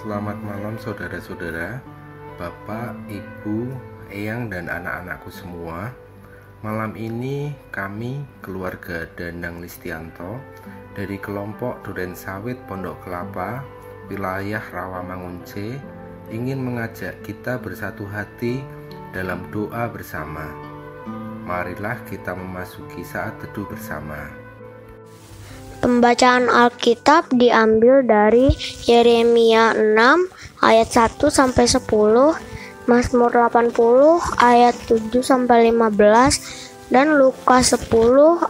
Selamat malam saudara-saudara, Bapak, Ibu, Eyang, dan anak-anakku semua. Malam ini kami, keluarga Danang Listianto, dari kelompok Duren Sawit Pondok Kelapa, wilayah Rawamangun C, ingin mengajak kita bersatu hati dalam doa bersama. Marilah kita memasuki saat teduh bersama. Pembacaan Alkitab diambil dari Yeremia 6 ayat 1 sampai 10, Mazmur 80 ayat 7 sampai 15 dan Lukas 10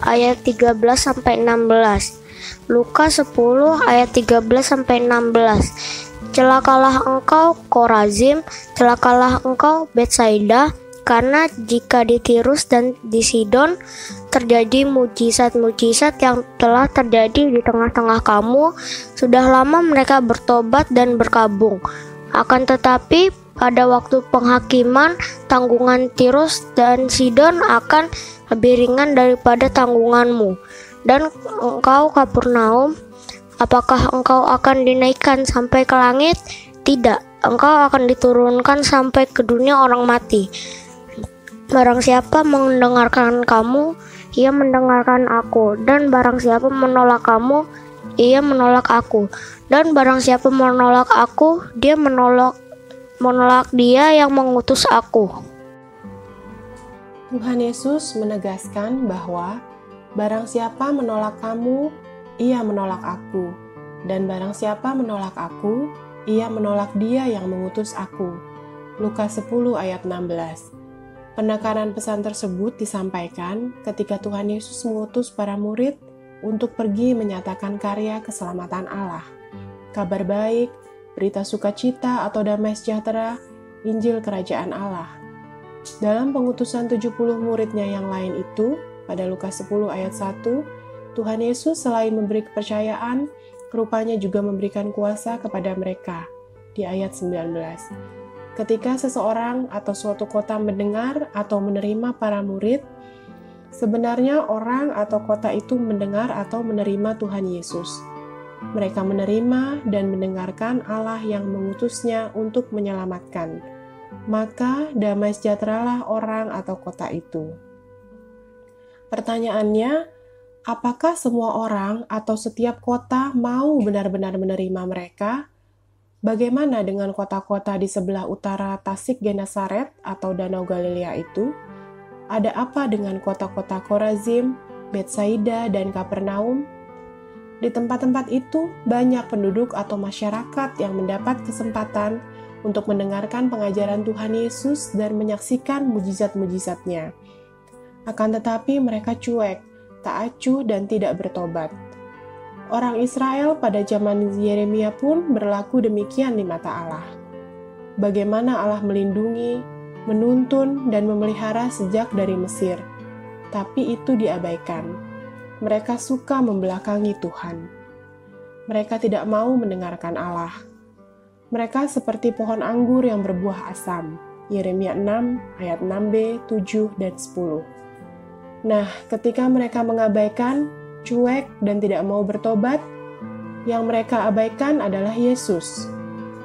ayat 13 sampai 16. Lukas 10 ayat 13 sampai 16. Celakalah engkau Korazim, celakalah engkau Betsaida, karena jika di Tirus dan di Sidon terjadi mujizat-mujizat yang telah terjadi di tengah-tengah kamu, sudah lama mereka bertobat dan berkabung. Akan tetapi, pada waktu penghakiman, tanggungan Tirus dan Sidon akan lebih ringan daripada tanggunganmu. Dan engkau Kapernaum, apakah engkau akan dinaikkan sampai ke langit? Tidak, engkau akan diturunkan sampai ke dunia orang mati. Barang siapa mendengarkan kamu, ia mendengarkan aku, dan barang siapa menolak kamu, ia menolak aku, dan barang siapa menolak aku, dia menolak menolak dia yang mengutus aku. Tuhan Yesus menegaskan bahwa barang siapa menolak kamu, ia menolak aku, dan barang siapa menolak aku, ia menolak dia yang mengutus aku. Lukas 10 ayat 16 Penekanan pesan tersebut disampaikan ketika Tuhan Yesus mengutus para murid untuk pergi menyatakan karya keselamatan Allah. Kabar baik, berita sukacita atau damai sejahtera, Injil Kerajaan Allah. Dalam pengutusan 70 muridnya yang lain itu, pada Lukas 10 ayat 1, Tuhan Yesus selain memberi kepercayaan, rupanya juga memberikan kuasa kepada mereka. Di ayat 19. Ketika seseorang atau suatu kota mendengar atau menerima para murid, sebenarnya orang atau kota itu mendengar atau menerima Tuhan Yesus. Mereka menerima dan mendengarkan Allah yang mengutusnya untuk menyelamatkan. Maka damai sejahteralah orang atau kota itu. Pertanyaannya, apakah semua orang atau setiap kota mau benar-benar menerima mereka? Bagaimana dengan kota-kota di sebelah utara Tasik Genesaret atau Danau Galilea itu? Ada apa dengan kota-kota Korazim, Betsaida, dan Kapernaum? Di tempat-tempat itu banyak penduduk atau masyarakat yang mendapat kesempatan untuk mendengarkan pengajaran Tuhan Yesus dan menyaksikan mujizat-mujizatnya. Akan tetapi mereka cuek, tak acuh, dan tidak bertobat. Orang Israel pada zaman Yeremia pun berlaku demikian di mata Allah. Bagaimana Allah melindungi, menuntun, dan memelihara sejak dari Mesir, tapi itu diabaikan. Mereka suka membelakangi Tuhan. Mereka tidak mau mendengarkan Allah. Mereka seperti pohon anggur yang berbuah asam. Yeremia 6 ayat 6b, 7, dan 10. Nah, ketika mereka mengabaikan, cuek, dan tidak mau bertobat, yang mereka abaikan adalah Yesus.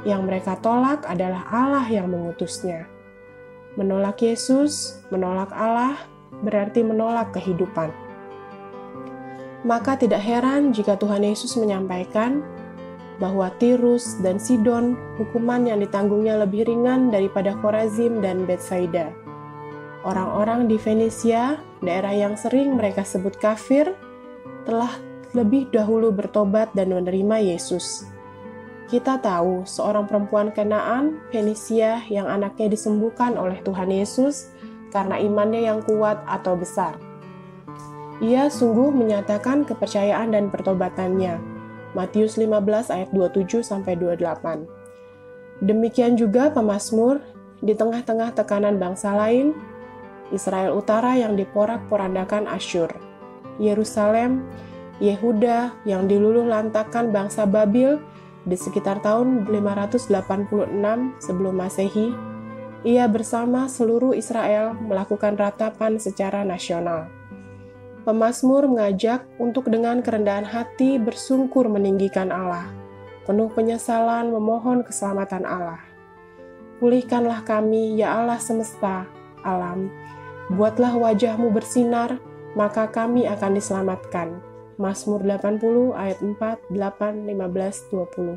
Yang mereka tolak adalah Allah yang mengutusnya. Menolak Yesus, menolak Allah, berarti menolak kehidupan. Maka tidak heran jika Tuhan Yesus menyampaikan bahwa Tirus dan Sidon hukuman yang ditanggungnya lebih ringan daripada Korazim dan Betsaida. Orang-orang di Venesia, daerah yang sering mereka sebut kafir, telah lebih dahulu bertobat dan menerima Yesus. Kita tahu seorang perempuan Kenaan, Fenisia, yang anaknya disembuhkan oleh Tuhan Yesus karena imannya yang kuat atau besar. Ia sungguh menyatakan kepercayaan dan pertobatannya. Matius 15 ayat 27 sampai 28. Demikian juga pemazmur di tengah-tengah tekanan bangsa lain, Israel Utara yang diporak-porandakan Asyur. Yerusalem, Yehuda yang diluluh lantakan bangsa Babil di sekitar tahun 586 sebelum Masehi, ia bersama seluruh Israel melakukan ratapan secara nasional. Pemazmur mengajak untuk dengan kerendahan hati bersungkur meninggikan Allah. penuh penyesalan memohon keselamatan Allah. Pulihkanlah kami, ya Allah semesta, alam. Buatlah wajahmu bersinar, maka kami akan diselamatkan. Mazmur 80 ayat 4, 8, 15, 20.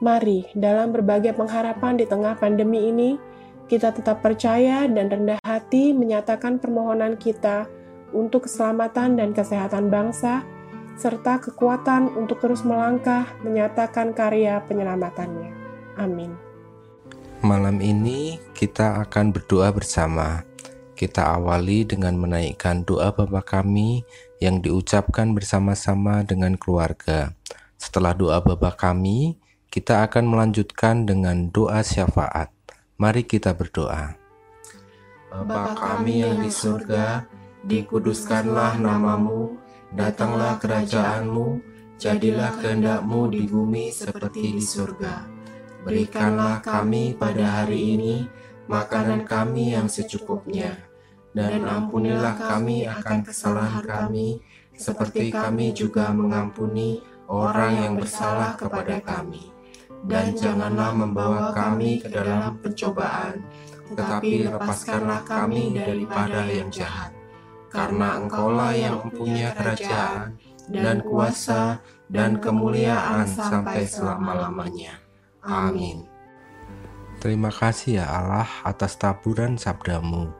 Mari, dalam berbagai pengharapan di tengah pandemi ini, kita tetap percaya dan rendah hati menyatakan permohonan kita untuk keselamatan dan kesehatan bangsa, serta kekuatan untuk terus melangkah menyatakan karya penyelamatannya. Amin. Malam ini kita akan berdoa bersama. Kita awali dengan menaikkan doa Bapa kami yang diucapkan bersama-sama dengan keluarga. Setelah doa Bapa kami, kita akan melanjutkan dengan doa syafaat. Mari kita berdoa. Bapa kami yang di surga, dikuduskanlah namamu, Datanglah kerajaanmu, jadilah kehendakmu di bumi seperti di surga. Berikanlah kami pada hari ini makanan kami yang secukupnya, dan ampunilah kami akan kesalahan kami, seperti kami juga mengampuni orang yang bersalah kepada kami. Dan janganlah membawa kami ke dalam pencobaan, tetapi lepaskanlah kami daripada yang jahat karena Engkaulah yang mempunyai kerajaan dan kuasa dan kemuliaan sampai selama-lamanya. Amin. Terima kasih ya Allah atas taburan sabdamu.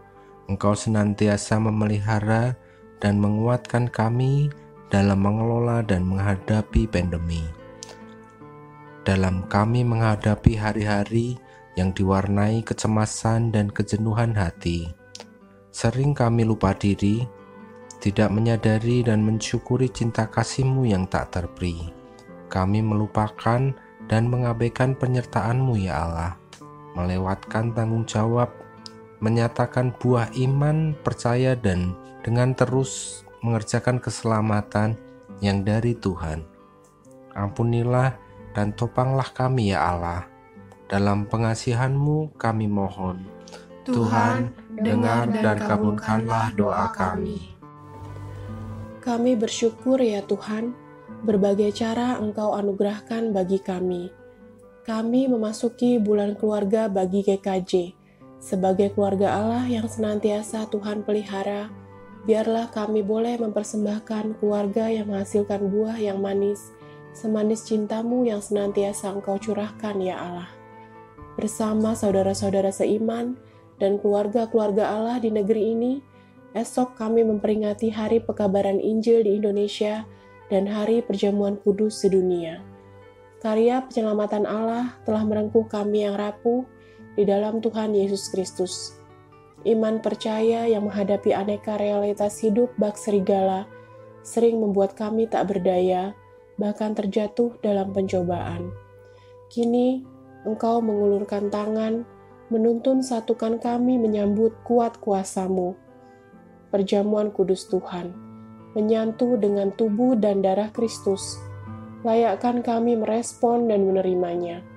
Engkau senantiasa memelihara dan menguatkan kami dalam mengelola dan menghadapi pandemi. Dalam kami menghadapi hari-hari yang diwarnai kecemasan dan kejenuhan hati, Sering kami lupa diri, tidak menyadari dan mensyukuri cinta kasih-Mu yang tak terperi. Kami melupakan dan mengabaikan penyertaan-Mu ya Allah, melewatkan tanggung jawab, menyatakan buah iman, percaya dan dengan terus mengerjakan keselamatan yang dari Tuhan. Ampunilah dan topanglah kami ya Allah. Dalam pengasihan-Mu kami mohon. Tuhan, dengar dan kabulkanlah doa kami. Kami bersyukur ya Tuhan, berbagai cara Engkau anugerahkan bagi kami. Kami memasuki bulan keluarga bagi GKJ. Sebagai keluarga Allah yang senantiasa Tuhan pelihara, biarlah kami boleh mempersembahkan keluarga yang menghasilkan buah yang manis, semanis cintamu yang senantiasa Engkau curahkan ya Allah. Bersama saudara-saudara seiman, dan keluarga-keluarga Allah di negeri ini, esok kami memperingati Hari Pekabaran Injil di Indonesia dan Hari Perjamuan Kudus sedunia. Karya penyelamatan Allah telah merengkuh kami yang rapuh di dalam Tuhan Yesus Kristus. Iman percaya yang menghadapi aneka realitas hidup bak serigala sering membuat kami tak berdaya, bahkan terjatuh dalam pencobaan. Kini, Engkau mengulurkan tangan menuntun satukan kami menyambut kuat kuasamu. Perjamuan kudus Tuhan, menyantu dengan tubuh dan darah Kristus, layakkan kami merespon dan menerimanya.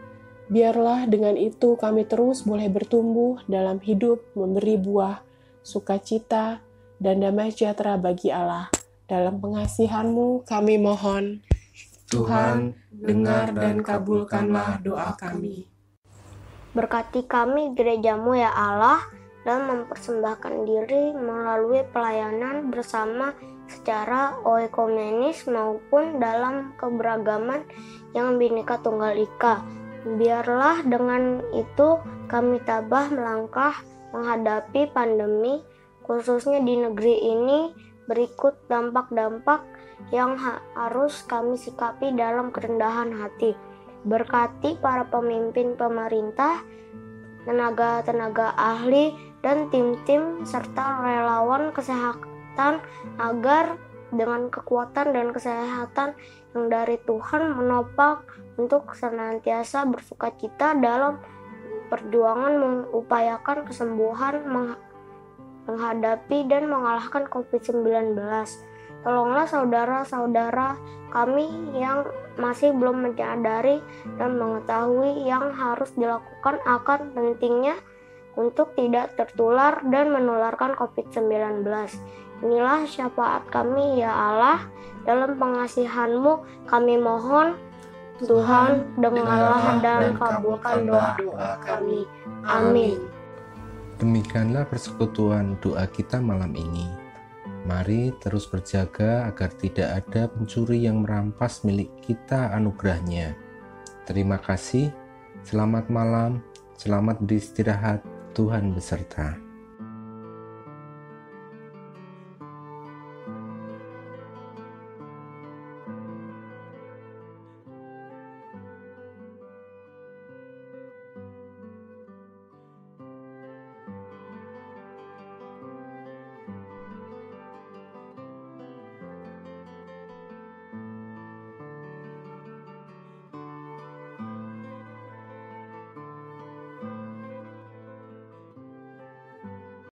Biarlah dengan itu kami terus boleh bertumbuh dalam hidup memberi buah, sukacita, dan damai sejahtera bagi Allah. Dalam pengasihanmu kami mohon, Tuhan, dengar dan kabulkanlah doa kami. Berkati kami gerejamu ya Allah dan mempersembahkan diri melalui pelayanan bersama secara oekumenis maupun dalam keberagaman yang bineka tunggal ika. Biarlah dengan itu kami tabah melangkah menghadapi pandemi khususnya di negeri ini berikut dampak-dampak yang harus kami sikapi dalam kerendahan hati. Berkati para pemimpin pemerintah, tenaga-tenaga ahli, dan tim-tim serta relawan kesehatan agar dengan kekuatan dan kesehatan yang dari Tuhan menopang untuk senantiasa bersuka cita dalam perjuangan mengupayakan kesembuhan menghadapi dan mengalahkan COVID-19. Tolonglah saudara-saudara kami yang masih belum menyadari dan mengetahui yang harus dilakukan akan pentingnya untuk tidak tertular dan menularkan COVID-19. Inilah syafaat kami ya Allah, dalam pengasihanmu kami mohon, Tuhan, dengarlah dan kabulkan doa-doa kami. Amin. Demikianlah persekutuan doa kita malam ini. Mari terus berjaga agar tidak ada pencuri yang merampas milik kita anugerahnya. Terima kasih, selamat malam, selamat beristirahat, Tuhan beserta.